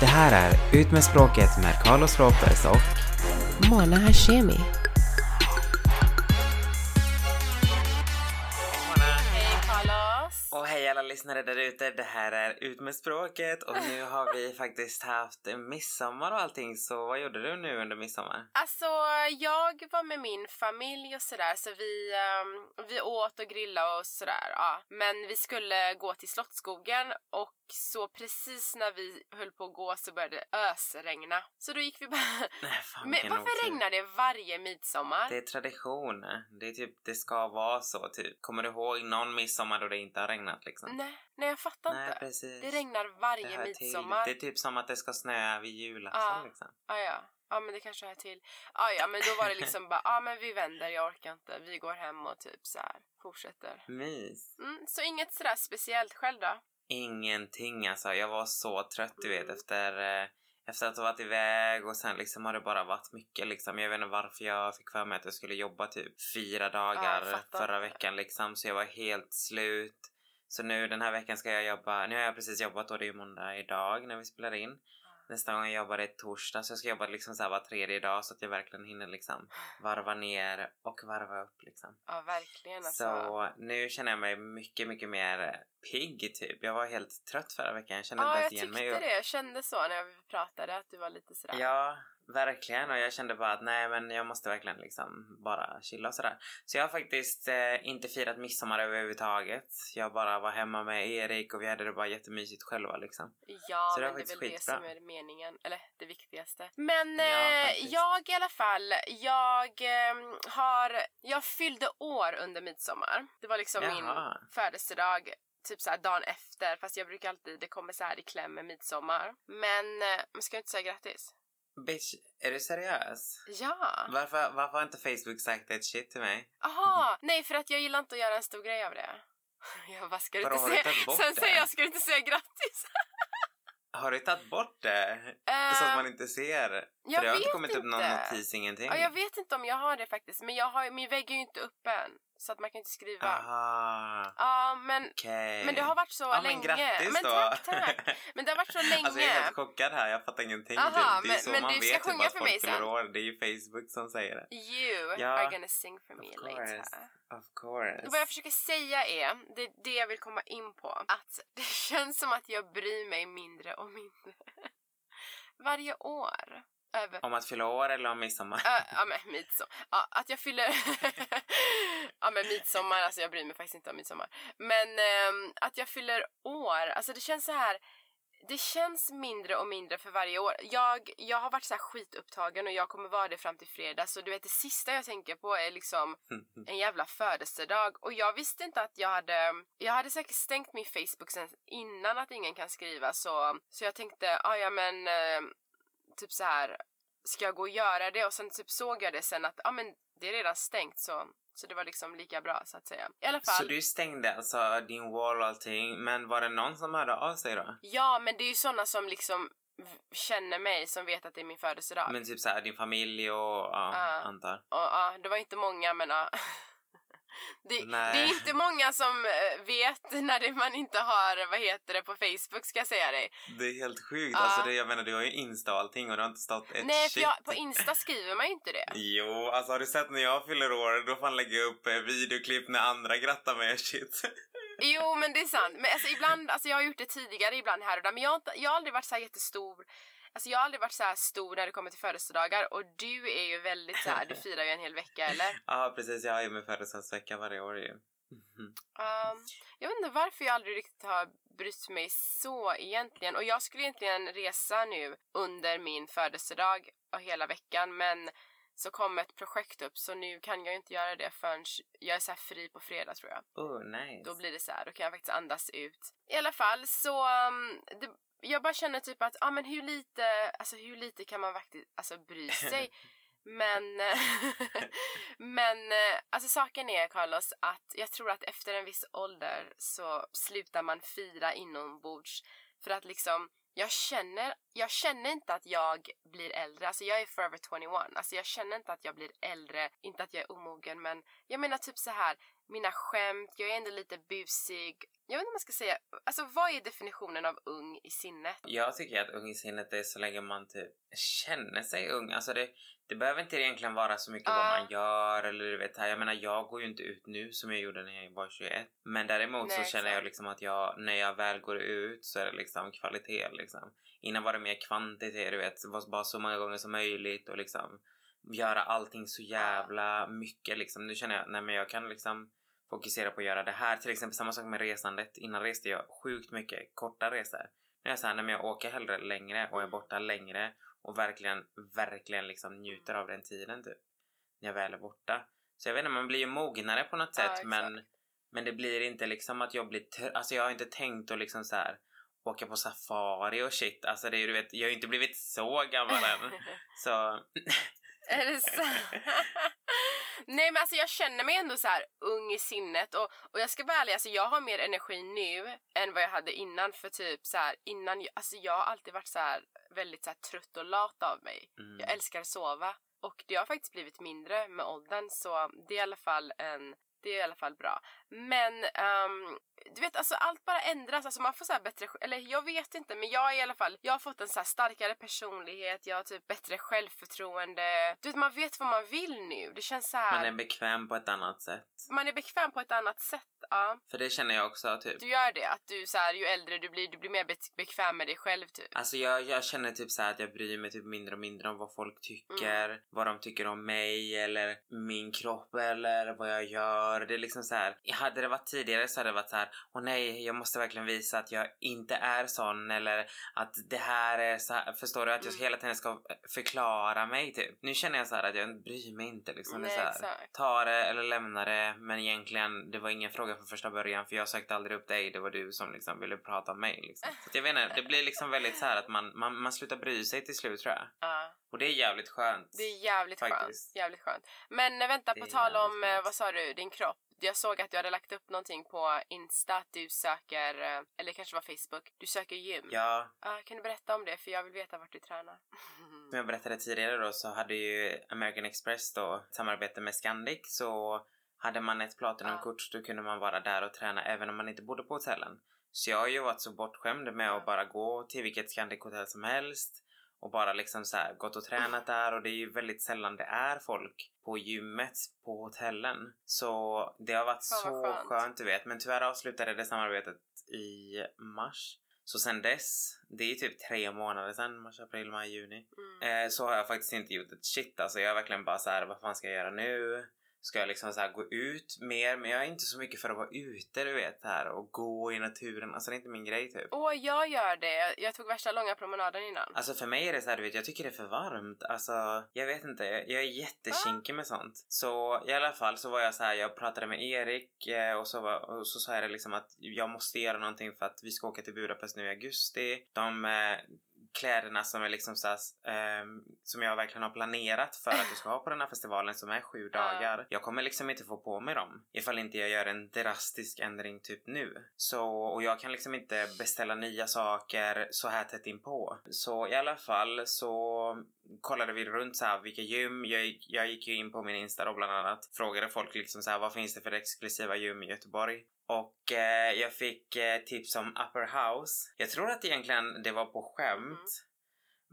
Det här är Ut med språket med Carlos Ropez och Mona Hashemi. Lyssnare där ute, det här är Ut med språket och nu har vi faktiskt haft midsommar och allting så vad gjorde du nu under midsommar? Alltså, jag var med min familj och sådär så vi, ehm, vi åt och grillade och sådär. Ja. Men vi skulle gå till Slottsskogen och så precis när vi höll på att gå så började det ösregna. Så då gick vi bara... Nej, fan, Men varför otur. regnar det varje midsommar? Det är tradition. Det är typ, det ska vara så typ. Kommer du ihåg någon midsommar då det inte har regnat liksom? Nej, nej jag fattar Nej, inte. precis. Det regnar Det varje till. midsommar. Det är typ som att det ska snöa vid julafton Ja. liksom. Ah, ja. ja, men det kanske hör till. Ah, ja, men då var det liksom bara, ja ah, men vi vänder, jag orkar inte. Vi går hem och typ så här fortsätter. Mys. Mm, så inget sådär speciellt själv då? Ingenting alltså. Jag var så trött du vet efter, eh, efter att ha varit iväg och sen liksom har det bara varit mycket liksom. Jag vet inte varför jag fick för mig att jag skulle jobba typ fyra Ja, dagar fattar. förra veckan liksom. Så jag var helt slut. Så nu den här veckan ska jag jobba, nu har jag precis jobbat och det är ju måndag idag när vi spelar in. Nästa gång jag jobbar är torsdag så jag ska jobba liksom så här var tredje dag så att jag verkligen hinner liksom varva ner och varva upp liksom. Ja, verkligen alltså. Så nu känner jag mig mycket, mycket mer pigg typ. Jag var helt trött förra veckan. Jag kände Ja, inte jag ens igen tyckte mig. det. Jag kände så när vi pratade att du var lite sådär. Ja, verkligen. Och jag kände bara att nej men jag måste verkligen liksom bara chilla och sådär. Så jag har faktiskt eh, inte firat midsommar överhuvudtaget. Jag bara var hemma med Erik och vi hade det bara jättemysigt själva liksom. Ja, Så det men det är väl faktiskt det skitbra. som är meningen. Eller det viktigaste. Men Ja, eh, jag i alla fall, jag eh, har, jag fyllde år under midsommar. Det var liksom min Jaha. födelsedag. Typ såhär dagen efter, fast jag brukar alltid, det kommer så här i kläm med midsommar. Men, eh, men ska jag inte säga grattis? Bitch, är du seriös? Ja! Varför, varför har inte Facebook sagt ett shit till mig? Aha! Nej, för att jag gillar inte att göra en stor grej av det. Jag bara, ska du inte säga... Sen säger jag, ska du inte säga grattis? Har du tagit bort det? Eh, Så att man inte ser? För jag det har inte kommit upp någon inte. notis, ingenting. Ja, jag vet inte om jag har det faktiskt, men jag har, min vägg är ju inte öppen. Så att man kan inte skriva. Aha, Ja, men, okej. men det har varit så ja, länge. Men grattis men då! tack, tack. Men det har varit så länge. Alltså jag är helt chockad här, jag fattar ingenting. Aha, det är men- så men man du vet typ att för folk mig fyller år. Det är ju Facebook som säger det. You Ja, are gonna sing for me Of later. Of course. Vad jag försöker säga är, det är det jag vill komma in på, att det känns som att jag bryr mig mindre och mindre. Varje år. Över... Om att fylla år eller om midsommar? Ö, ja men midsommar. Ja, att jag fyller... ja men midsommar, alltså jag bryr mig faktiskt inte om midsommar. Men ehm, att jag fyller år, alltså det känns så här. Det känns mindre och mindre för varje år. Jag, jag har varit så här skitupptagen och jag kommer vara det fram till fredag. Så du vet det sista jag tänker på är liksom en jävla födelsedag. Och jag visste inte att jag hade... Jag hade säkert stängt min Facebook sen innan att ingen kan skriva. Så, så jag tänkte, ah, ja men eh, typ så här ska jag gå och göra det? Och sen typ såg jag det sen att ja men det är redan stängt så, så det var liksom lika bra så att säga. I alla fall. Så du stängde alltså din wall och allting, men var det någon som hörde av sig då? Ja men det är ju såna som liksom känner mig som vet att det är min födelsedag. Men typ såhär din familj och ja, Ja. antar. Ja, det var inte många men ja. Det, det är inte många som eh, vet när det, man inte har, vad heter det, på Facebook ska jag säga dig. Det är helt sjukt. Ja. Alltså det, jag menar du har ju Insta och allting och det har inte stått ett Nej shit. jag, på Insta skriver man ju inte det. Jo, alltså har du sett när jag fyller år då fan lägger jag upp eh, videoklipp när andra grattar mig och shit. Jo men det är sant. Men alltså ibland, alltså jag har gjort det tidigare ibland här och där men jag jag har aldrig varit så här jättestor Alltså jag har aldrig varit så här stor när det kommer till födelsedagar och du är ju väldigt så här, du firar ju en hel vecka eller? Ja precis, jag har ju min födelsedagsvecka varje år ju. Um, jag vet inte varför jag aldrig riktigt har brytt mig så egentligen och jag skulle egentligen resa nu under min födelsedag och hela veckan men så kom ett projekt upp så nu kan jag inte göra det förrän jag är så här fri på fredag tror jag. Oh nice. Då blir det så här, då kan jag faktiskt andas ut. I alla fall så, um, det, jag bara känner typ att, ja ah, men hur lite, alltså hur lite kan man faktiskt, alltså bry sig? Men, men eh, alltså saken är Carlos att jag tror att efter en viss ålder så slutar man fira inombords för att liksom jag känner, jag känner inte att jag blir äldre, alltså jag är forever 21, alltså jag känner inte att jag blir äldre, inte att jag är omogen men jag menar typ så här mina skämt, jag är ändå lite busig. Jag vet inte vad man ska säga. Alltså vad är definitionen av ung i sinnet? Jag tycker att ung i sinnet är så länge man typ känner sig ung. Alltså det, det behöver inte egentligen vara så mycket Ja. vad man gör eller du vet. Jag menar jag går ju inte ut nu som jag gjorde när jag var 21. Men däremot Nej, så känner jag exakt. liksom att jag, när jag väl går ut så är det liksom kvalitet liksom. Innan var det mer kvantitet, du vet. Bara så många gånger som möjligt och liksom göra allting så jävla mycket liksom. Nu känner jag, nej men jag kan liksom fokusera på att göra det här. Till exempel samma sak med resandet. Innan reste jag sjukt mycket korta resor. Nu är jag såhär, jag åker hellre längre och är borta längre och verkligen, verkligen liksom njuter av den tiden typ. När jag väl är borta. Så jag vet inte, man blir ju mognare på något Ja, sätt exakt. men, men det blir inte liksom att jag blir, alltså jag har inte tänkt att liksom så här åka på safari och shit. Alltså det är ju, du vet, jag har ju inte blivit så gammal än. Så Är det så? Nej men alltså jag känner mig ändå så här ung i sinnet och, och jag ska vara ärlig, alltså jag har mer energi nu än vad jag hade innan för typ så här innan, alltså jag har alltid varit så här väldigt så här trött och lat av mig. mm. Jag älskar att sova och det har faktiskt blivit mindre med åldern så det är i alla fall en det är i alla fall bra. Men ehm, du vet alltså allt bara ändras, alltså man får så här bättre, eller jag vet inte men jag i alla fall, jag har fått en så starkare personlighet, jag har typ bättre självförtroende. Du vet man vet vad man vill nu, det känns så här. Man är bekväm på ett annat sätt. man är bekväm på ett annat sätt. Ja. För det känner jag också typ. Du gör det, att du så här, ju äldre du blir, du blir mer be- bekväm med dig själv typ. Alltså jag, jag känner typ så här att jag bryr mig typ mindre och mindre om vad folk tycker, Mm. vad de tycker om mig eller min kropp eller vad jag gör. Det är liksom så här. hade det varit tidigare så hade det varit så här, åh nej, jag måste verkligen visa att jag inte är sån eller att det här är så här. Förstår du? Att jag Mm. hela tiden ska förklara mig typ. Nu känner jag så här att jag bryr mig inte liksom. det Nej, så här, ta det eller lämna det. Men egentligen, det var ingen fråga från första början för jag sökte aldrig upp dig. Det var du som liksom ville prata om mig liksom. Så jag vet inte, det blir liksom väldigt så här att man, man, man slutar bry sig till slut tror jag. Ja. Och det är jävligt skönt. Det är jävligt skönt. Jävligt skönt. Men eh, vänta, Det på tal om, eh, vad sa du, din kropp. Jag såg att du hade lagt upp någonting på Insta att du söker, eh, eller kanske var Facebook, du söker gym. Ja, Ah, kan du berätta om det? För jag vill veta vart du tränar. som jag berättade tidigare då så hade ju American Express då samarbete med Scandic så hade man ett Platinum-kort så då kunde man vara där och träna även om man inte bodde på hotellen. Så jag har ju varit så bortskämd med att bara gå till vilket Scandic-hotell som helst och bara liksom så här gått och tränat där och det är ju väldigt sällan det är folk på gymmet på hotellen. Så det har varit Fan, så skönt. skönt du vet. Men tyvärr avslutade det samarbetet i mars. Så sen dess, det är ju typ tre månader sen, mars, april, maj, juni. Mm. Eh, så har jag faktiskt inte gjort ett shit alltså. Jag är verkligen bara så här, vad fan ska jag göra nu? Ska jag liksom så här gå ut mer? Men jag är inte så mycket för att vara ute du vet här och gå i naturen. Alltså det är inte min grej typ. Åh, jag gör det. Jag tog värsta långa promenaden innan. Alltså för mig är det så här, du vet, jag tycker det är för varmt. Alltså, jag vet inte, jag, är jättekinkig med sånt. Så i alla fall så var jag så här, jag pratade med Erik eh, och så, var, och så sa jag det liksom att jag måste göra någonting för att vi ska åka till Budapest nu i augusti. De eh, kläderna som är liksom så här, eh, som jag verkligen har planerat för att du ska ha på den här festivalen som är sju dagar. Jag kommer liksom inte få på mig dem ifall inte jag gör en drastisk ändring typ nu. Så, och jag kan liksom inte beställa nya saker så här tätt inpå. Så i alla fall så kollade vi runt så här vilka gym. Jag, gick- jag gick ju in på min Insta då bland annat. Frågade folk liksom så här vad finns det för exklusiva gym i Göteborg? Och eh, jag fick eh, tips om Upper House. Jag tror att egentligen det var på skämt.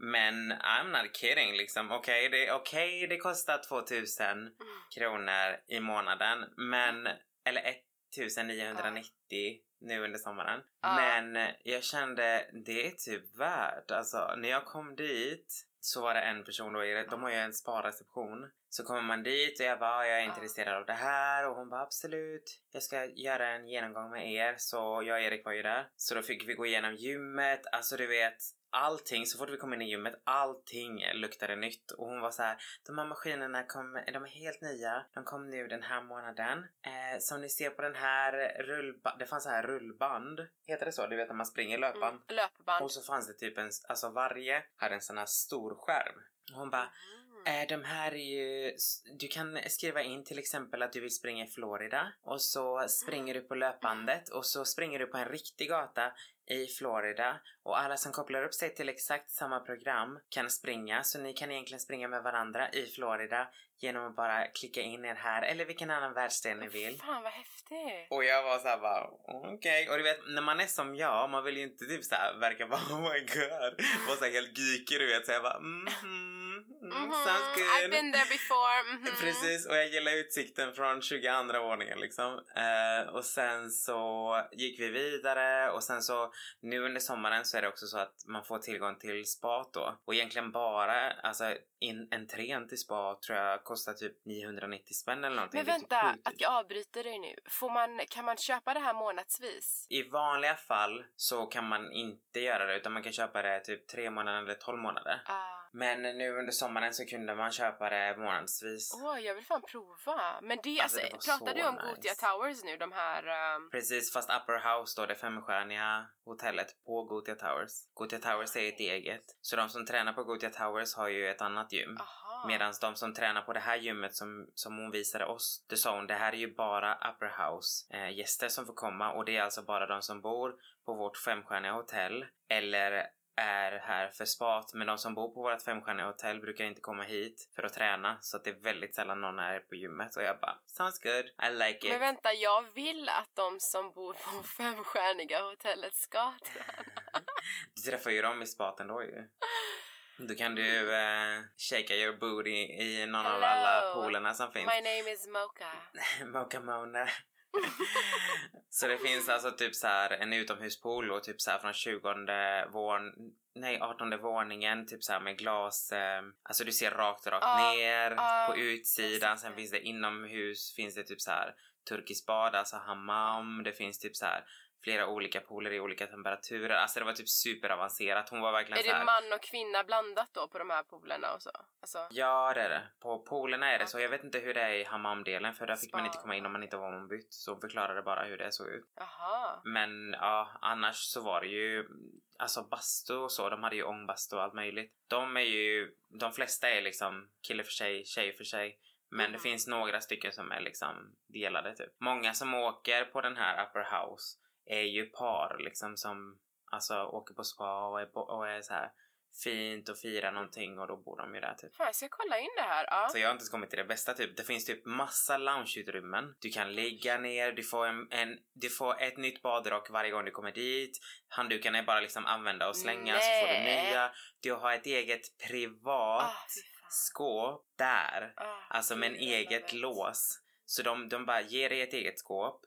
Men I'm not kidding liksom. Okej, det, okej, det kostar 2000 Mm. kronor i månaden. Men, eller 1990 nu under sommaren. Ja. Men jag kände det är typ värt. Alltså när jag kom dit så var det en person då, de har ju en sparreception. Så kommer man dit och jag bara, jag är intresserad av det här och hon bara absolut. Jag ska göra en genomgång med er. Så jag och Erik var ju där. Så då fick vi gå igenom gymmet. Alltså du vet, allting, så fort vi kom in i gymmet, allting luktade nytt. Och hon var så här, de här maskinerna kom, de är helt nya. De kom nu den här månaden. Eh, som ni ser på den här rullband, det fanns så här rullband. Heter det så? Du vet när man springer löpband. Mm. Löpband. Och så fanns det typ en, alltså varje hade en sån här stor skärm. Och hon bara, Mm. Eh, de här är ju, du kan skriva in till exempel att du vill springa i Florida och så springer du på löpbandet och så springer du på en riktig gata i Florida och alla som kopplar upp sig till exakt samma program kan springa så ni kan egentligen springa med varandra i Florida genom att bara klicka in er här eller vilken annan världsdel ni vill. Fan vad häftigt. Och jag var såhär bara okej. Och du vet när man är som jag, man vill ju inte typ såhär verka bara oh my god. Vara såhär helt geeky du vet. Så jag bara mhm. Mm, Mhm, sounds good. I've been there before. mhm. Precis, och jag gillar utsikten från 22 våningen liksom. Eh, och sen så gick vi vidare och sen så nu under sommaren så är det också så att man får tillgång till spa då. Och egentligen bara, alltså in, entrén till spa tror jag kostar typ 990 spänn eller någonting. Men typ vänta, sjukt att jag avbryter dig nu. Får man, kan man köpa det här månadsvis? I vanliga fall så kan man inte göra det utan man kan köpa det typ tre månader eller 12 månader. Ah. Men nu under sommaren så kunde man köpa det månadsvis. Åh, jag vill fan prova. Men det, Alltså, alltså, pratar du om nice. Gothia Towers nu? De här... Um... Precis, fast Upper House då, det femstjärniga hotellet på Gothia Towers. Gothia Towers är ett eget. Så de som tränar på Gothia Towers har ju ett annat gym. Aha. Medan de som tränar på det här gymmet som, som hon visade oss, The Zone, det här är ju bara Upper House eh, gäster som får komma och det är alltså bara de som bor på vårt femstjärniga hotell eller är här för spat men de som bor på vårt femstjärniga hotell brukar inte komma hit för att träna så att det är väldigt sällan någon är på gymmet och jag bara sounds good, I like it. Men vänta, jag vill att de som bor på femstjärniga hotellet ska träna. Du träffar ju dem i spaten då ju. Då kan du eh, shaka your booty i någon av Hello. alla poolerna som finns. My name is Mocha. Mocha Mona. så det finns alltså typ så här en utomhuspool och typ så här från 20 vån nej 18 våningen typ så här med glas eh, alltså du ser rakt rakt Ja, ner ja, på utsidan sen finns det inomhus finns det typ så här turkisk bad alltså hammam det finns typ så här flera olika pooler i olika temperaturer alltså det var typ superavancerat hon var verkligen Är så här det man och kvinna blandat då på de här poolerna och så? Alltså, Ja det är det. På poolerna är det så. Jag vet inte hur det är i hammamdelen för där fick man inte komma in om man inte var ombytt. Så hon förklarade bara hur det såg ut. aha. Men ja, annars så var det ju alltså bastu och så. De hade ju ångbastu och allt möjligt. De är ju, de flesta är liksom kille för sig, tjej för sig. Men det Mhm. finns några stycken som är liksom delade typ. Många som åker på den här upper house är ju par liksom som alltså åker på spa och är, och är så här fint och firar någonting och då bor de ju där typ. Jag ska kolla in det här. Ja. Så jag har inte kommit till det bästa typ. Det finns typ massa loungeutrymmen. Du kan ligga ner, du får, en, en, du får ett nytt badrock varje gång du kommer dit. Handdukarna är bara liksom använda och slänga så får du Nej. nya. Du har ett eget privat fan. skåp där. Ah, Alltså med en eget lås. Så de, de bara ger dig ett eget skåp.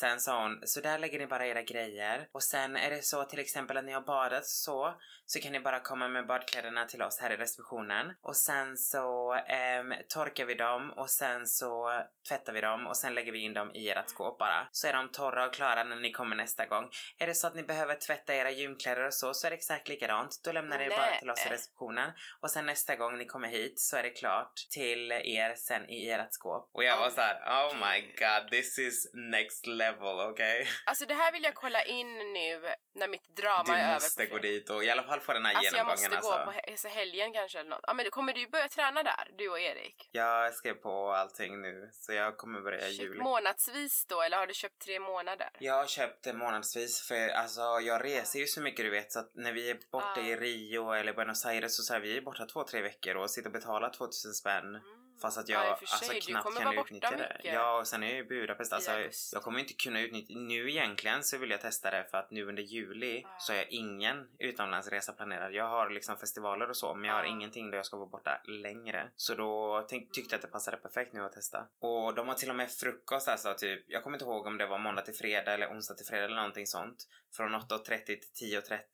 Sen sa hon, så där lägger ni bara era grejer. Och sen är det så till exempel att ni har badat så, så kan ni bara komma med badkläderna till oss här i receptionen. Och sen så ehm, torkar vi dem och sen så tvättar vi dem och sen lägger vi in dem i ert skåp bara. Så är de torra och klara när ni kommer nästa gång. Är det så att ni behöver tvätta era gymkläder och så, så är det exakt likadant. Då lämnar ni det bara till oss i receptionen. Och sen nästa gång ni kommer hit så är det klart till er sen i ert skåp. Och jag var så här: oh my god, this is next level, okej? Alltså det här vill jag kolla in nu när mitt drama Du är över. måste på gå dit och i alla fall få den här Alltså jag genomgången måste gå alltså. på he- alltså helgen kanske eller något. Ja men kommer du börja träna där, du och Erik? Jag skrev på allting nu så jag kommer börja i juli. månadsvis då eller har du köpt tre månader? Jag har köpt det månadsvis för alltså jag reser ju så mycket du vet så att när vi är borta Ah. i Rio eller Buenos Aires så, så är vi borta två, tre veckor och sitter och betalar 2000 spänn. Mm. Fast att Ja, jag i och för sig, alltså, knappt kan utnyttja det. mycket. Ja, och sen är jag i Budapest. Alltså, augusti. jag kommer inte kunna utnyttja... Nu egentligen så vill jag testa det för att nu under juli Ah. så har jag ingen utomlandsresa planerad. Jag har liksom festivaler och så men jag har Ah. ingenting där jag ska vara borta längre. Så då tänk, tyckte jag att det passade perfekt nu att testa. Och de har till och med frukost alltså typ. Jag kommer inte ihåg om det var måndag till fredag eller onsdag till fredag eller någonting sånt. Från 8.30 till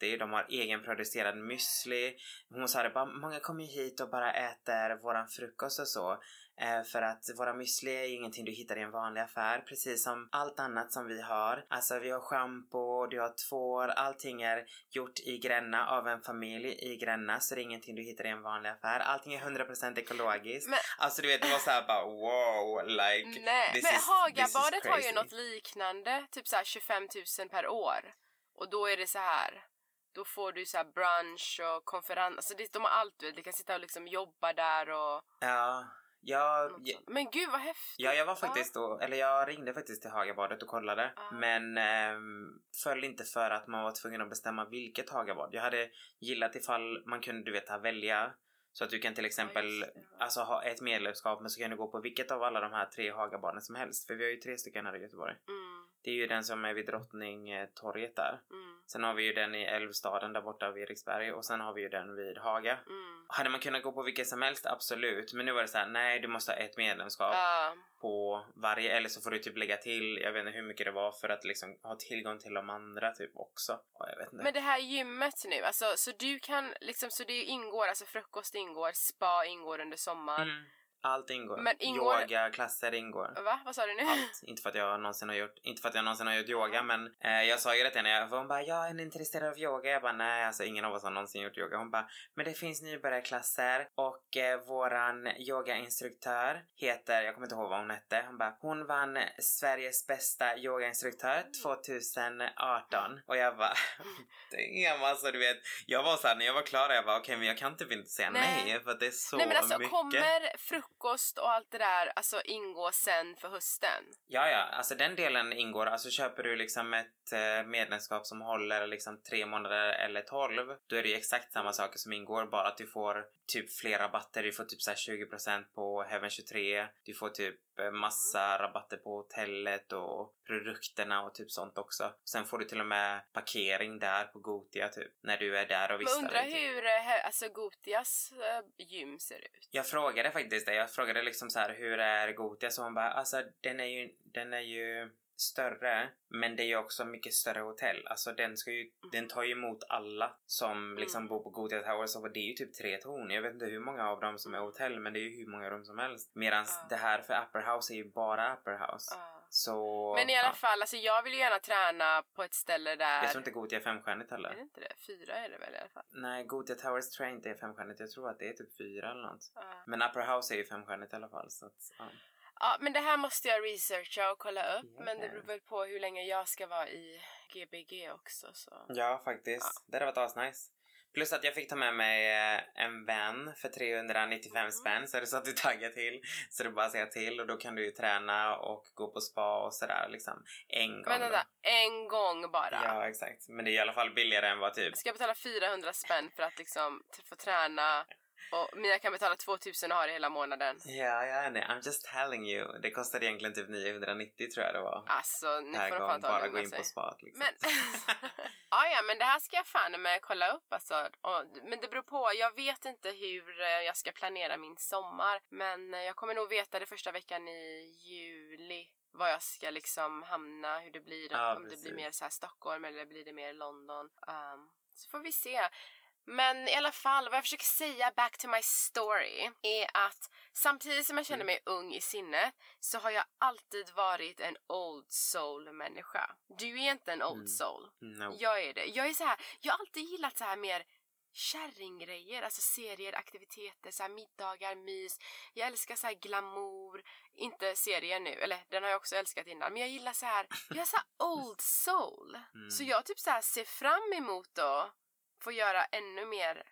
10.30. De har egenproducerad müsli. Hon sa det bara, många kommer ju hit och bara äter våran frukost och så. Eh, för att våra müsli är ju ingenting du hittar i en vanlig affär. Precis som allt annat som vi har. Alltså vi har schampo, du har tvål, allting är gjort i Gränna av en familj i Gränna. Så det är ingenting du hittar i en vanlig affär. Allting är 100% ekologiskt. Men, Alltså du vet det var såhär bara wow like nej, this men is- this is Hagabadet har ju crazy. något liknande, typ så här 25 000 per år. Och då är det så här. Då får du så brunch och konferens, alltså det, de har allt du vet, du kan sitta och liksom jobba där och Ja, jag. Men gud vad häftigt! Ja, jag var faktiskt då, eller jag ringde faktiskt till Hagabadet och kollade. Ah. Men ehm, föll inte för att man var tvungen att bestämma vilket Hagabad. Jag hade gillat ifall man kunde, du vet, välja. Så att du kan till exempel det. alltså, ha ett medlemskap men så kan du gå på vilket av alla de här tre Hagabaden som helst. För vi har ju tre stycken här i Göteborg. Mm, Det är ju den som är vid Drottningtorget där. mm, Sen har vi ju den i Älvstaden där borta vid Eriksberg och sen har vi ju den vid Haga. mm. Hade man kunnat gå på vilket som helst? Absolut. Men nu var det så här: nej du måste ha ett medlemskap Ja, på varje eller så får du typ lägga till, jag vet inte hur mycket det var för att liksom ha tillgång till de andra typ också. Ja, jag vet inte. men det här gymmet nu, alltså så du kan liksom, så det ingår, alltså frukost ingår, spa ingår under sommaren. Mm, allt ingår. Men ingår- Yoga, klasser ingår. Va? Vad sa du nu? Allt. Inte för att jag någonsin har gjort, inte för att jag någonsin har gjort yoga men eh, jag sa ju det till henne, hon bara ja är intresserad av yoga? Jag bara nej alltså ingen av oss har någonsin gjort yoga. Hon bara men det finns nybörjarklasser och eh, våran yogainstruktör heter, jag kommer inte ihåg vad hon hette, hon bara hon vann Sveriges bästa yogainstruktör 2018 och jag bara damn alltså du vet jag var såhär när jag var klar jag bara okej men jag kan typ inte säga Nej. nej, för att det är så Nej men alltså mycket. kommer frukost och allt det där alltså ingå sen för hösten? Ja, ja, alltså den delen ingår. Alltså köper du liksom ett eh, medlemskap som håller liksom tre månader eller tolv, då är det ju exakt samma saker som ingår, bara att du får typ fler rabatter. Du får typ så här 20% på Heaven 23. Du får typ massa rabatter på hotellet och produkterna och typ sånt också. Sen får du till och med parkering där på Gotia typ, när du är där och Men vistar undrar typ. hur he- alltså Gotias eh, gym ser ut? Jag frågade faktiskt det. Jag frågade liksom så här, hur är Gotia? Så hon bara, alltså den är ju, den är ju större, men det är ju också mycket större hotell. Alltså den ska ju, den tar ju emot alla som liksom Mm. bor på Gotia Towers och det är ju typ tre torn. Jag vet inte hur många av dem som är hotell, men det är ju hur många rum som helst. Medan Ja. det här för Upper House är ju bara Upper House. Ja. Så... Men i alla ja. fall, alltså jag vill ju gärna träna på ett ställe där... Jag tror inte Gotia är femstjärnigt heller. Är det inte det? Fyra är det väl i alla fall? Nej, Gotia Towers tror jag inte är femstjärnigt. Jag tror att det är typ fyra eller något. Men Upper House är ju femstjärnigt i alla fall. Så att, ja. Ja, men det här måste jag researcha och kolla upp. Ja. Men det beror väl på hur länge jag ska vara i GBG också. Så. Ja, faktiskt. Det hade varit asnice. Plus att jag fick ta med mig eh, en vän för 395 Mm. spänn så är det så att du taggar till så är bara säga till och då kan du ju träna och gå på spa och sådär liksom en gång. Men vänta, en gång bara. Ja, exakt. Men det är i alla fall billigare än vad typ... Ska jag betala 400 spänn för att liksom få träna och Mia kan betala 2000 och ha det hela månaden. Ja, ja, nej. I'm just telling you. Det kostade egentligen typ 990 tror jag det var. Alltså, nu får de fan ta bara gå in på spat liksom. Men, ja, ja, men det här ska jag fan med kolla upp alltså. Och, men det beror på, jag vet inte hur eh, jag ska planera min sommar. Men eh, jag kommer nog veta det första veckan i juli. Var jag ska liksom hamna, hur det blir. Ja, om det precis. blir mer så här Stockholm eller blir det mer London. Um, så får vi se. Men i alla fall, vad jag försöker säga back to my story är att samtidigt som jag känner mig ung i sinnet så har jag alltid varit en old soul människa. Du är inte en old Mm. soul. No. Jag är det. Jag är så här, jag har alltid gillat så här mer kärringgrejer, alltså serier, aktiviteter, så här middagar, mys. Jag älskar så här glamour, inte serier nu, eller den har jag också älskat innan, men jag gillar så här, jag är så här old soul. Mm. Så jag typ så här ser fram emot att få göra ännu mer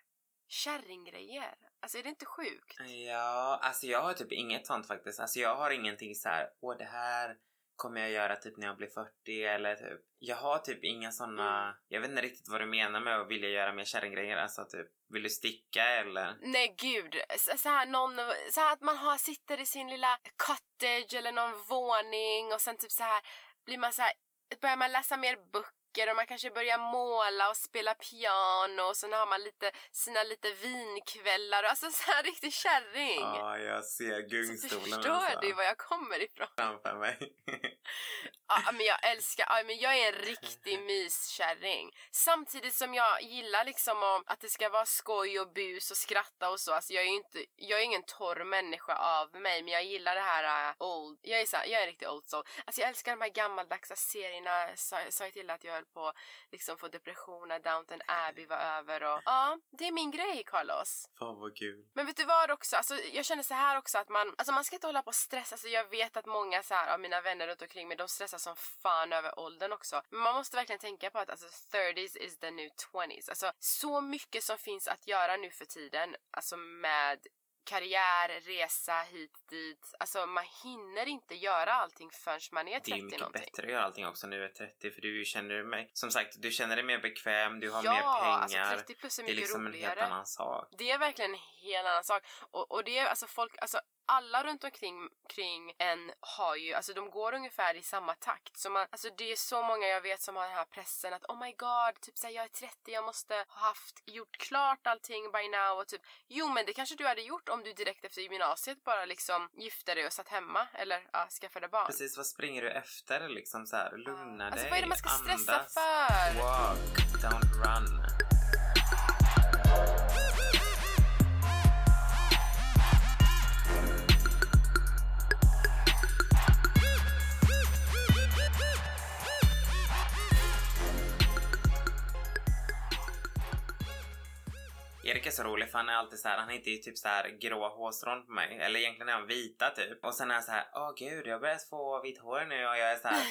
kärringgrejer. Alltså är det inte sjukt? Ja, alltså jag har typ inget sånt faktiskt. Alltså jag har ingenting så här, åh det här kommer jag göra typ när jag blir 40 eller typ. Jag har typ inga såna, Mm. jag vet inte riktigt vad du menar med att vilja göra mer kärringgrejer. Alltså typ, vill du sticka eller? Nej gud, så, så här, någon, så här att man har, sitter i sin lilla cottage eller någon våning och sen typ så här blir man så här, börjar man läsa mer böcker och man kanske börjar måla och spela piano och sen har man lite, sina lite vinkvällar och alltså så här riktig kärring. Ja, jag ser så gungstolen förstår alltså, du var jag kommer ifrån? framför mig. Ja, men jag älskar, ja, men jag är en riktig myskärring. Samtidigt som jag gillar liksom om att det ska vara skoj och bus och skratta och så. Alltså jag är ju inte, jag är ingen torr människa av mig men jag gillar det här uh, old, jag är, så, här- jag är en riktig old soul. Alltså jag älskar de här gammaldags serierna, sa, sa jag till att jag höll på liksom få depression när Downton Abbey var över och ja, det är min grej Carlos. Fan vad kul. Men vet du vad också? Alltså, jag känner så här också att man, alltså man ska inte hålla på och stressa. Alltså, jag vet att många så här, av mina vänner runt omkring mig de stressar som fan över åldern också. Men man måste verkligen tänka på att alltså, 30s is the new 20s. Alltså så mycket som finns att göra nu för tiden. Alltså med karriär, resa hit dit. Alltså man hinner inte göra allting förrän man är Det 30 är ju mycket någonting. bättre att göra allting också när du är 30 för du känner dig, som sagt, du känner dig mer bekväm, du har ja, mer pengar. alltså 30 plus är det är mycket liksom en roligare. helt annan sak. Det är verkligen en helt annan sak. Och, och det är alltså folk, alltså alla runt omkring kring en har ju, alltså de går ungefär i samma takt. Så man, alltså det är så många jag vet som har den här pressen att oh my god, typ såhär jag är 30, jag måste ha haft, gjort klart allting by now och typ jo men det kanske du hade gjort om du direkt efter gymnasiet bara liksom gifte dig och satt hemma eller ja, skaffade barn. Precis, vad springer du efter liksom så här? Lugna dig, Alltså vad är det man ska stressa andas. för? Walk, don't run. Är så rolig för han är alltid så här, han hittar ju typ så här gråa hårstrån på mig. Eller egentligen är han vita typ. Och sen är han så här, åh gud jag har börjat få vitt hår nu och jag är så här,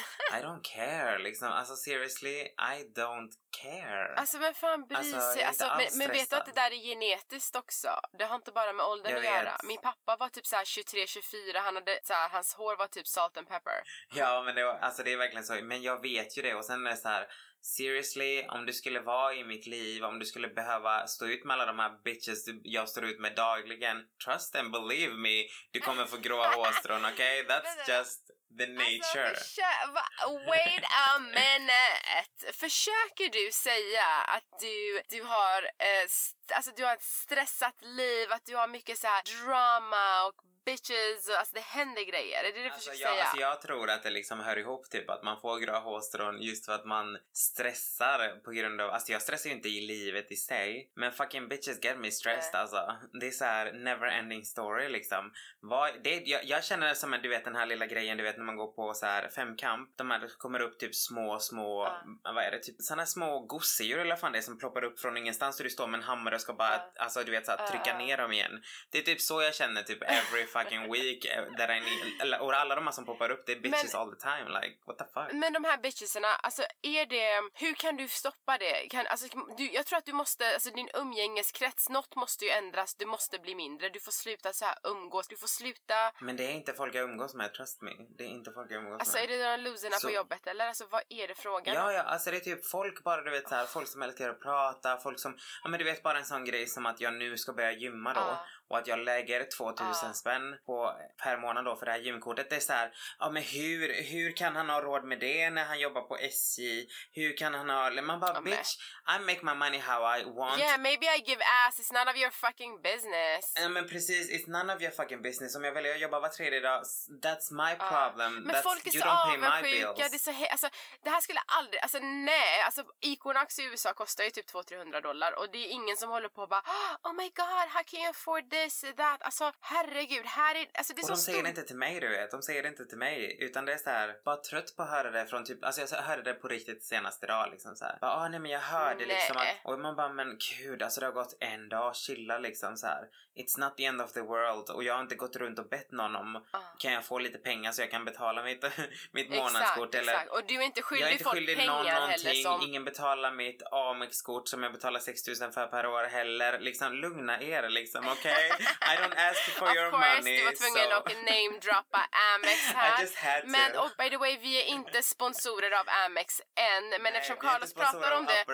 I don't care liksom. Alltså seriously, I don't care. Alltså vem fan bryr Alltså, sig? Alltså, men, men vet du att det där är genetiskt också? Det har inte bara med åldern Jag att göra. vet. Min pappa var typ såhär 23-24, han hade såhär, hans hår var typ salt and pepper. Ja men det, var, alltså, det är verkligen så. Men jag vet ju det och sen är det så här. Seriously, om du skulle vara i mitt liv, om du skulle behöva stå ut med alla de här bitches jag står ut med dagligen. Trust and believe me, du kommer få gråa hårstrån, okej? That's Vänta. just the nature. Alltså, försö- va- wait a minute! Försöker du säga att du, du har eh, alltså du har ett stressat liv, att du har mycket så här drama och bitches och alltså det händer grejer? Är det det du Alltså försöker jag, säga? alltså jag tror att det liksom hör ihop typ att man får gråa hårstrån just för att man stressar på grund av, alltså jag stressar ju inte i livet i sig men fucking bitches get me stressed Nej. alltså. Det är så här never ending story liksom. Vad, det, jag, jag känner det som du vet den här lilla grejen du vet när man går på så här femkamp, de här kommer upp typ små små, vad är det, typ såna små gosedjur eller vad fan det är som ploppar upp från ingenstans och du står med en hammare och ska bara, Ja. alltså du vet så här, trycka ner dem igen. Det är typ så jag känner typ every fucking week eh, där I need, och alla de här som poppar upp det är bitches Men- all the time like what the fuck. Men de här bitchesarna, alltså är det, hur kan du stoppa det? Kan, alltså, du, jag tror att du måste, alltså din umgängeskrets, något måste ju ändras, du måste bli mindre, du får sluta så här umgås, du får sluta, Men det är inte folk jag umgås med, trust me. Det är inte folk jag umgås alltså med. är det de loserna Så- på jobbet eller? Alltså vad är det frågan? Ja, ja, alltså det är typ folk bara du vet så här, folk som älskar att prata, folk som, ja men du vet bara en sån grej som att jag nu ska börja gymma då Ja och att jag lägger 2000 Ja. spänn på, per månad då för det här gymkortet. Det är så här, ja men hur, hur kan han ha råd med det när han jobbar på SJ? Hur kan han ha, man bara men- bitch, I make my money how I want. Yeah, maybe I give ass, it's none of your fucking business. Ja men precis, it's none of your fucking business. Om jag väljer att jobba var tredje dag, that's my problem. Men that's, folk är så avundsjuka. Det, är så he- alltså, det här skulle aldrig... Alltså nej. Alltså, Iconax i USA kostar ju typ 200-300 dollar och det är ingen som håller på och bara Oh my god, how can you afford this, that? Alltså herregud, här är... Alltså det är Och så de säger det inte till mig du vet, de säger det inte till mig utan det är så här, bara trött på att höra det från typ, alltså jag hörde det på riktigt senast idag liksom så här. Bara, ah, nej men jag hörde Nej. liksom att, och man bara men gud alltså det har gått en dag, chilla liksom så här. It's not the end of the world och jag har inte gått runt och bett någon om Ah. kan jag få lite pengar så jag kan betala mitt, mitt Exakt, månadskort eller exakt. Och du är inte skyldig jag är inte folk skyldig pengar någon heller någonting, som... ingen betalar mitt Amex-kort som jag betalar 6000 för per år heller. Liksom lugna er liksom, okej? I don't ask for of your course, money. du var tvungen so... att namedroppa Amex här. I just had to. Men och by the way, vi är inte sponsorer av Amex än. Men Nej, eftersom Carlos pratar om det.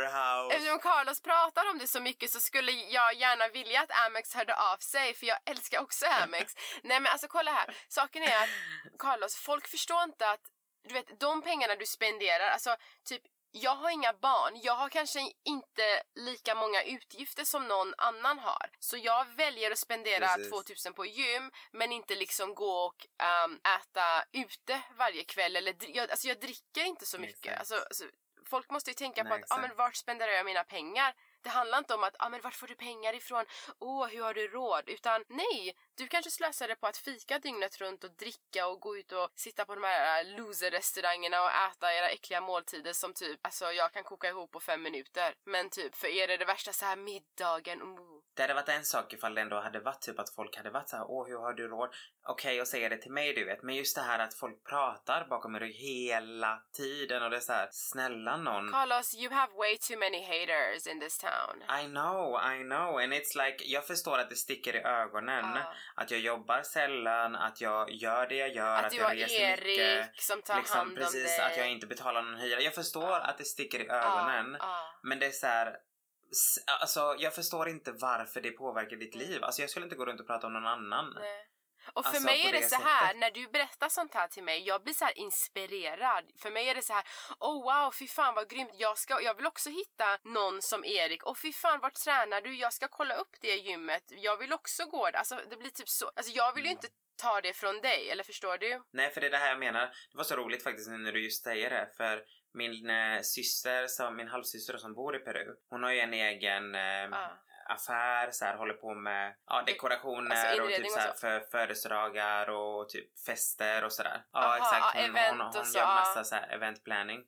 Eftersom Carlos pratar om det så mycket så skulle jag gärna vilja att Amex hörde av sig för jag älskar också Amex. Nej men alltså kolla här, saken är att Carlos, folk förstår inte att du vet de pengarna du spenderar, alltså typ jag har inga barn, jag har kanske inte lika många utgifter som någon annan har. Så jag väljer att spendera Precis. 2000 på gym men inte liksom gå och ehm, äta ute varje kväll eller jag, alltså jag dricker inte så mycket. Alltså, alltså, folk måste ju tänka på Nej, att ah, men exakt. vart spenderar jag mina pengar? Det handlar inte om att ah, men vart får du pengar ifrån? Åh, hur har du råd? Utan nej, du kanske slösar det på att fika dygnet runt och dricka och gå ut och sitta på de här äh, loser-restaurangerna och äta era äckliga måltider som typ, alltså jag kan koka ihop på fem minuter. Men typ för er är det värsta så här middagen, oh, det hade varit en sak ifall det ändå hade varit typ att folk hade varit så här, åh hur har du råd? Okej att säga det till mig du vet, men just det här att folk pratar bakom mig hela tiden och det är så här, snälla någon. Carlos, you have way too many haters in this town. I know, I know and it's like, jag förstår att det sticker i ögonen. Ja. Att jag jobbar sällan, att jag gör det jag gör, Att att, du jag har reser Erik mycket. som tar liksom, hand om precis, dig. att jag inte betalar någon hyra. Jag förstår Ja. att det sticker i ögonen. Ja. Men det är så här. Alltså jag förstår inte varför det påverkar ditt liv. Alltså jag skulle inte gå runt och prata om någon annan. Nej. Och för Alltså, mig är det, det så här, sättet. när du berättar sånt här till mig, jag blir så här inspirerad. För mig är det så här, oh wow, fy fan vad grymt. Jag, ska, jag vill också hitta någon som Erik. Och fy fan, vart tränar du? Jag ska kolla upp det gymmet. Jag vill också gå där. Alltså det blir typ så. Alltså jag vill ju Mm. inte ta det från dig, eller förstår du? Nej för det är det här jag menar. Det var så roligt faktiskt när du just säger det. För min eh, syster, som, min halvsyster som bor i Peru. Hon har ju en egen eh, Ja. affär, så här, håller på med ja, dekorationer Alltså och typ så här, för födelsedagar och typ fester och sådär. Ja exakt, hon, hon, hon, så, gör massa så här event planning.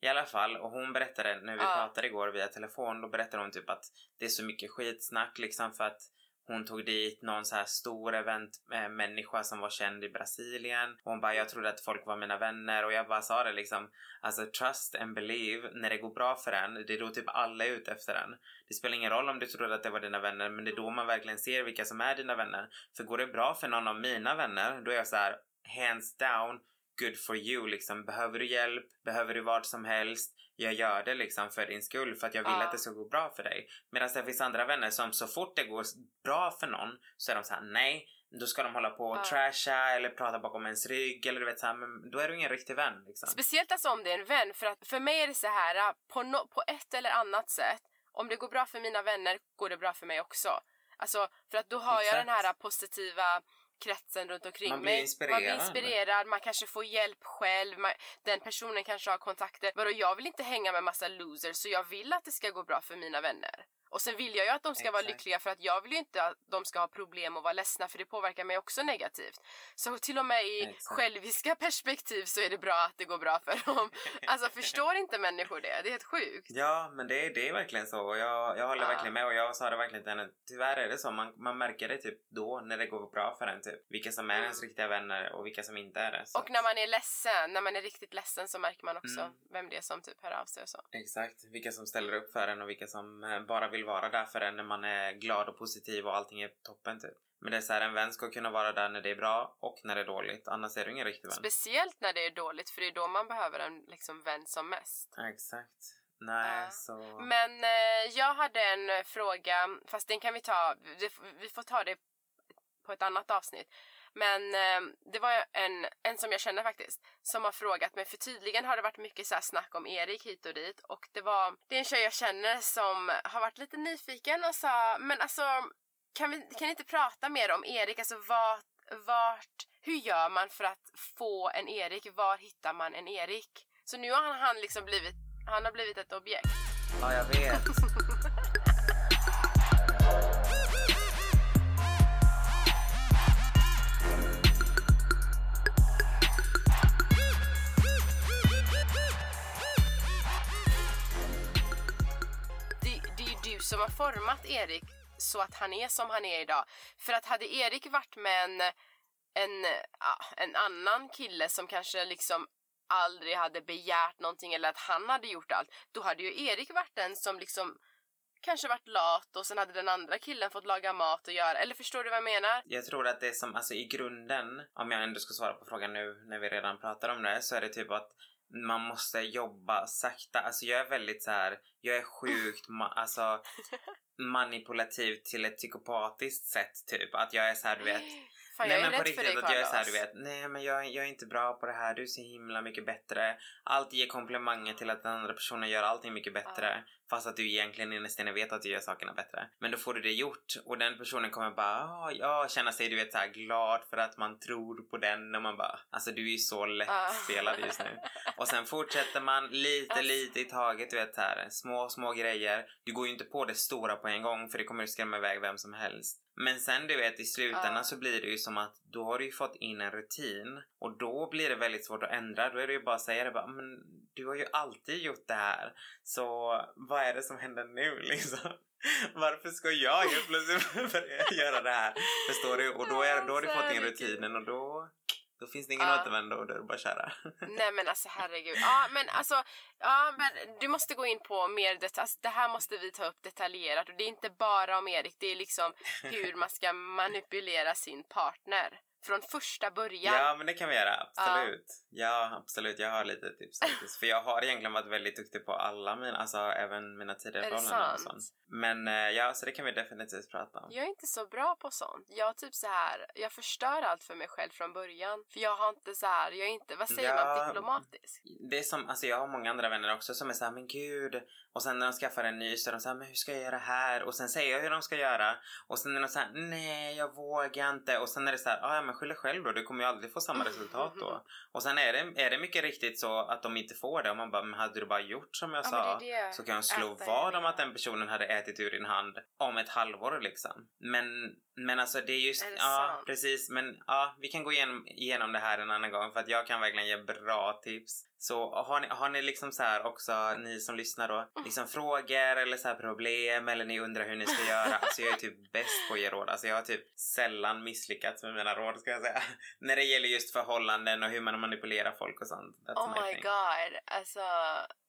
I alla fall, och hon berättade när vi Ja. pratade igår via telefon, då berättade hon typ att det är så mycket skitsnack liksom för att hon tog dit någon så här stor eventmänniska eh, som var känd i Brasilien. Och hon bara, jag trodde att folk var mina vänner och jag bara sa det liksom, alltså trust and believe, när det går bra för en, det är då typ alla är ute efter en. Det spelar ingen roll om du trodde att det var dina vänner, men det är då man verkligen ser vilka som är dina vänner. För går det bra för någon av mina vänner, då är jag så här, hands down, good for you liksom. Behöver du hjälp, behöver du vad som helst, jag gör det liksom för din skull för att jag vill Ja. att det ska gå bra för dig. Medan det finns andra vänner som så fort det går bra för någon så är de så här: nej, då ska de hålla på och Ja. trasha eller prata bakom ens rygg eller du vet så här, men då är du ingen riktig vän liksom. Speciellt alltså om det är en vän. För att för mig är det så här, äh, på, no, på ett eller annat sätt, om det går bra för mina vänner går det bra för mig också. Alltså, för att då har jag Exakt. den här positiva kretsen runt omkring Man blir mig. Man blir inspirerad, man kanske får hjälp själv, man, den personen kanske har kontakter. Vadå, jag vill inte hänga med massa losers så jag vill att det ska gå bra för mina vänner. Och sen vill jag ju att de ska vara Exakt. lyckliga för att jag vill ju inte att de ska ha problem och vara ledsna för det påverkar mig också negativt. Så till och med i Exakt. själviska perspektiv så är det bra att det går bra för dem. Alltså förstår inte människor det? Det är helt sjukt. Ja, men det, är- det är verkligen så. Och jag, jag håller Ja. verkligen med och jag sa det verkligen till henne. Tyvärr är det så. Man, man märker det typ då när det går bra för en. Typ. Vilka som är Mm. ens riktiga vänner och vilka som inte är det. Så. Och när man är ledsen, när man är riktigt ledsen så märker man också Mm. vem det är som typ hör av sig och så. Exakt. Vilka som ställer upp för en och vilka som eh, bara vill vara där för en när man är glad och positiv och allting är toppen typ. Men det är så här, en vän ska kunna vara där när det är bra och när det är dåligt. Annars är du ingen riktig vän. Speciellt när det är dåligt för det är då man behöver en liksom, vän som mest. Exakt. Nej, Ja. så... Men eh, jag hade en eh, fråga, fast den kan vi ta, vi får ta det på ett annat avsnitt. Men eh, det var en, en som jag känner faktiskt som har frågat mig för tydligen har det varit mycket så här snack om Erik hit och dit och det var det är en tjej jag känner som har varit lite nyfiken och sa men alltså kan vi kan ni inte prata mer om Erik? Alltså vart, vart hur gör man för att få en Erik? Var hittar man en Erik? Så nu har han, han liksom blivit han har blivit ett objekt. Ja, jag vet. Som har format Erik så att han är som han är idag. För att hade Erik varit med en, en, en annan kille som kanske liksom aldrig hade begärt någonting eller att han hade gjort allt, då hade ju Erik varit den som liksom kanske varit lat och sen hade den andra killen fått laga mat och göra, eller förstår du vad jag menar? Jag tror att det är som, alltså i grunden, om jag ändå ska svara på frågan nu när vi redan pratar om det, så är det typ att man måste jobba sakta. Alltså jag är väldigt så här, jag är sjukt ma- alltså manipulativ till ett psykopatiskt sätt typ. Att jag är så här, du vet, Fan, nej jag är men på riktigt dig att jag är såhär du vet, nej men jag, jag är inte bra på det här, du är så himla mycket bättre. Alltid ge komplimanger till att den andra personen gör allting mycket bättre. Fast att du egentligen innerst inne vet att du gör sakerna bättre. Men då får du det gjort och den personen kommer bara ah, ja, känna sig du vet så här glad för att man tror på den och man bara alltså du är ju så lättspelad just nu. Och sen fortsätter man lite, Alltså. lite i taget, du vet så här, små, små grejer. Du går ju inte på det stora på en gång för det kommer att skrämma iväg vem som helst. Men sen du vet i slutändan Ja. så blir det ju som att då har du ju fått in en rutin och då blir det väldigt svårt att ändra. Då är det ju bara att säga det bara, men du har ju alltid gjort det här. Så vad är det som händer nu liksom? Varför ska jag helt plötsligt börja göra det här? Förstår du? Och då, är, då har du fått in Herregud. rutinen och då, då finns det ingen Ja. återvändo då är det bara köra. Nej men alltså herregud. Ja men alltså, ja men du måste gå in på mer detalj. Alltså, det här måste vi ta upp detaljerat och det är inte bara om Erik, det är liksom hur man ska manipulera sin partner. Från första början. Ja, men det kan vi göra. Absolut. Ja, absolut. Jag har lite tips faktiskt. För jag har egentligen varit väldigt duktig på alla mina, alltså även mina tidigare förhållanden och sånt. Men eh, ja, så det kan vi definitivt prata om. Jag är inte så bra på sånt. Jag typ så här, jag förstör allt för mig själv från början. För jag har inte så här, jag är inte, vad säger Ja. man, diplomatisk? Det är som, alltså jag har många andra vänner också som är såhär, men gud. Och sen när de skaffar en ny så är de såhär, men hur ska jag göra här? Och sen säger jag hur de ska göra. Och sen är de såhär, nej jag vågar inte. Och sen är det såhär, "Ah, ja men skyll dig själv då, du kommer ju aldrig få samma resultat då. Och sen är det, är det mycket riktigt så att de inte får det. Och man bara, men hade du bara gjort som jag Ja, sa? det det. Så kan jag slå vad om att den personen hade ätit ur din hand om ett halvår liksom. Men, men alltså det är just, Är det ja sant? precis. Men ja, vi kan gå igenom, igenom det här en annan gång för att jag kan verkligen ge bra tips. Så har ni, har ni liksom så här också, ni som lyssnar då, liksom frågor eller så här problem eller ni undrar hur ni ska göra. Alltså jag är typ bäst på att ge råd. Alltså jag har typ sällan misslyckats med mina råd ska jag säga. När det gäller just förhållanden och hur man manipulerar folk och sånt. That's Oh my thing. god, alltså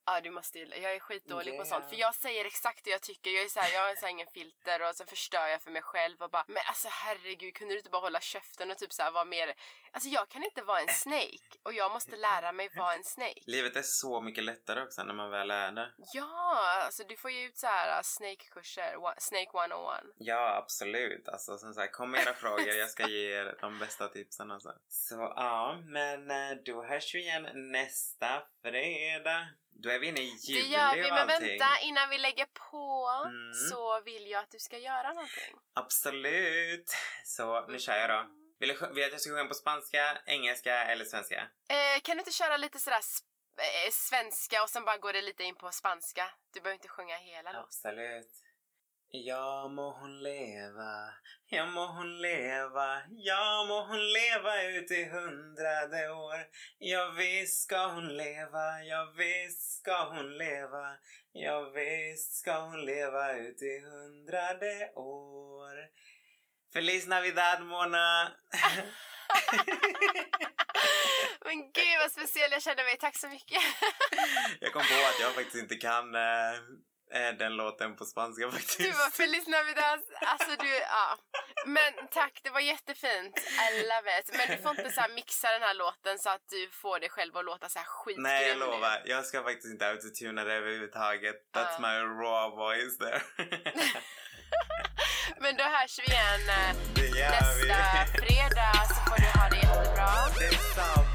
Ja du måste ju, jag är skitdålig på sånt Yeah. för jag säger exakt det jag tycker, jag är så här, jag har så ingen filter och så förstör jag för mig själv och bara men alltså herregud kunde du inte bara hålla käften och typ så här vara mer Alltså jag kan inte vara en snake och jag måste lära mig vara en snake Livet är så mycket lättare också när man väl är det. Ja, alltså du får ju ut så här uh, snake-kurser, snake 101 Ja, absolut. Alltså som sagt, kom med era frågor. Jag ska ge er de bästa tipsen alltså. Så ja, men eh, då hörs vi igen nästa fredag. Då är vi inne i Det juli gör vi, men allting. vänta innan vi lägger på Mm. så vill jag att du ska göra någonting. Absolut. Så nu kör jag då. Vill du, vill att jag ska sjunga på spanska, engelska eller svenska? Eh, kan du inte köra lite sådär eh, svenska och sen bara går det lite in på spanska? Du behöver inte sjunga hela låten. Absolut. Ja må hon leva, ja må hon leva, ja må hon leva ut i hundrade år. Ja visst ska hon leva, ja visst ska hon leva, ja visst ska hon leva ut i hundrade år. Feliz Navidad Mona! Men gud vad speciell jag känner mig, tack så mycket. Jag kom på att jag faktiskt inte kan eh, eh, den låten på spanska faktiskt. Du var Feliz Navidad, alltså du, ja. Men tack, det var jättefint. I love it. Men du får inte så mixa den här låten så att du får dig själv att låta så här skitgrym Nej, jag nu. lovar. Jag ska faktiskt inte autotuna det överhuvudtaget. That's Ja. my raw voice there. Men då hörs vi igen eh, nästa fredag så får du ha det jättebra. Detsamma.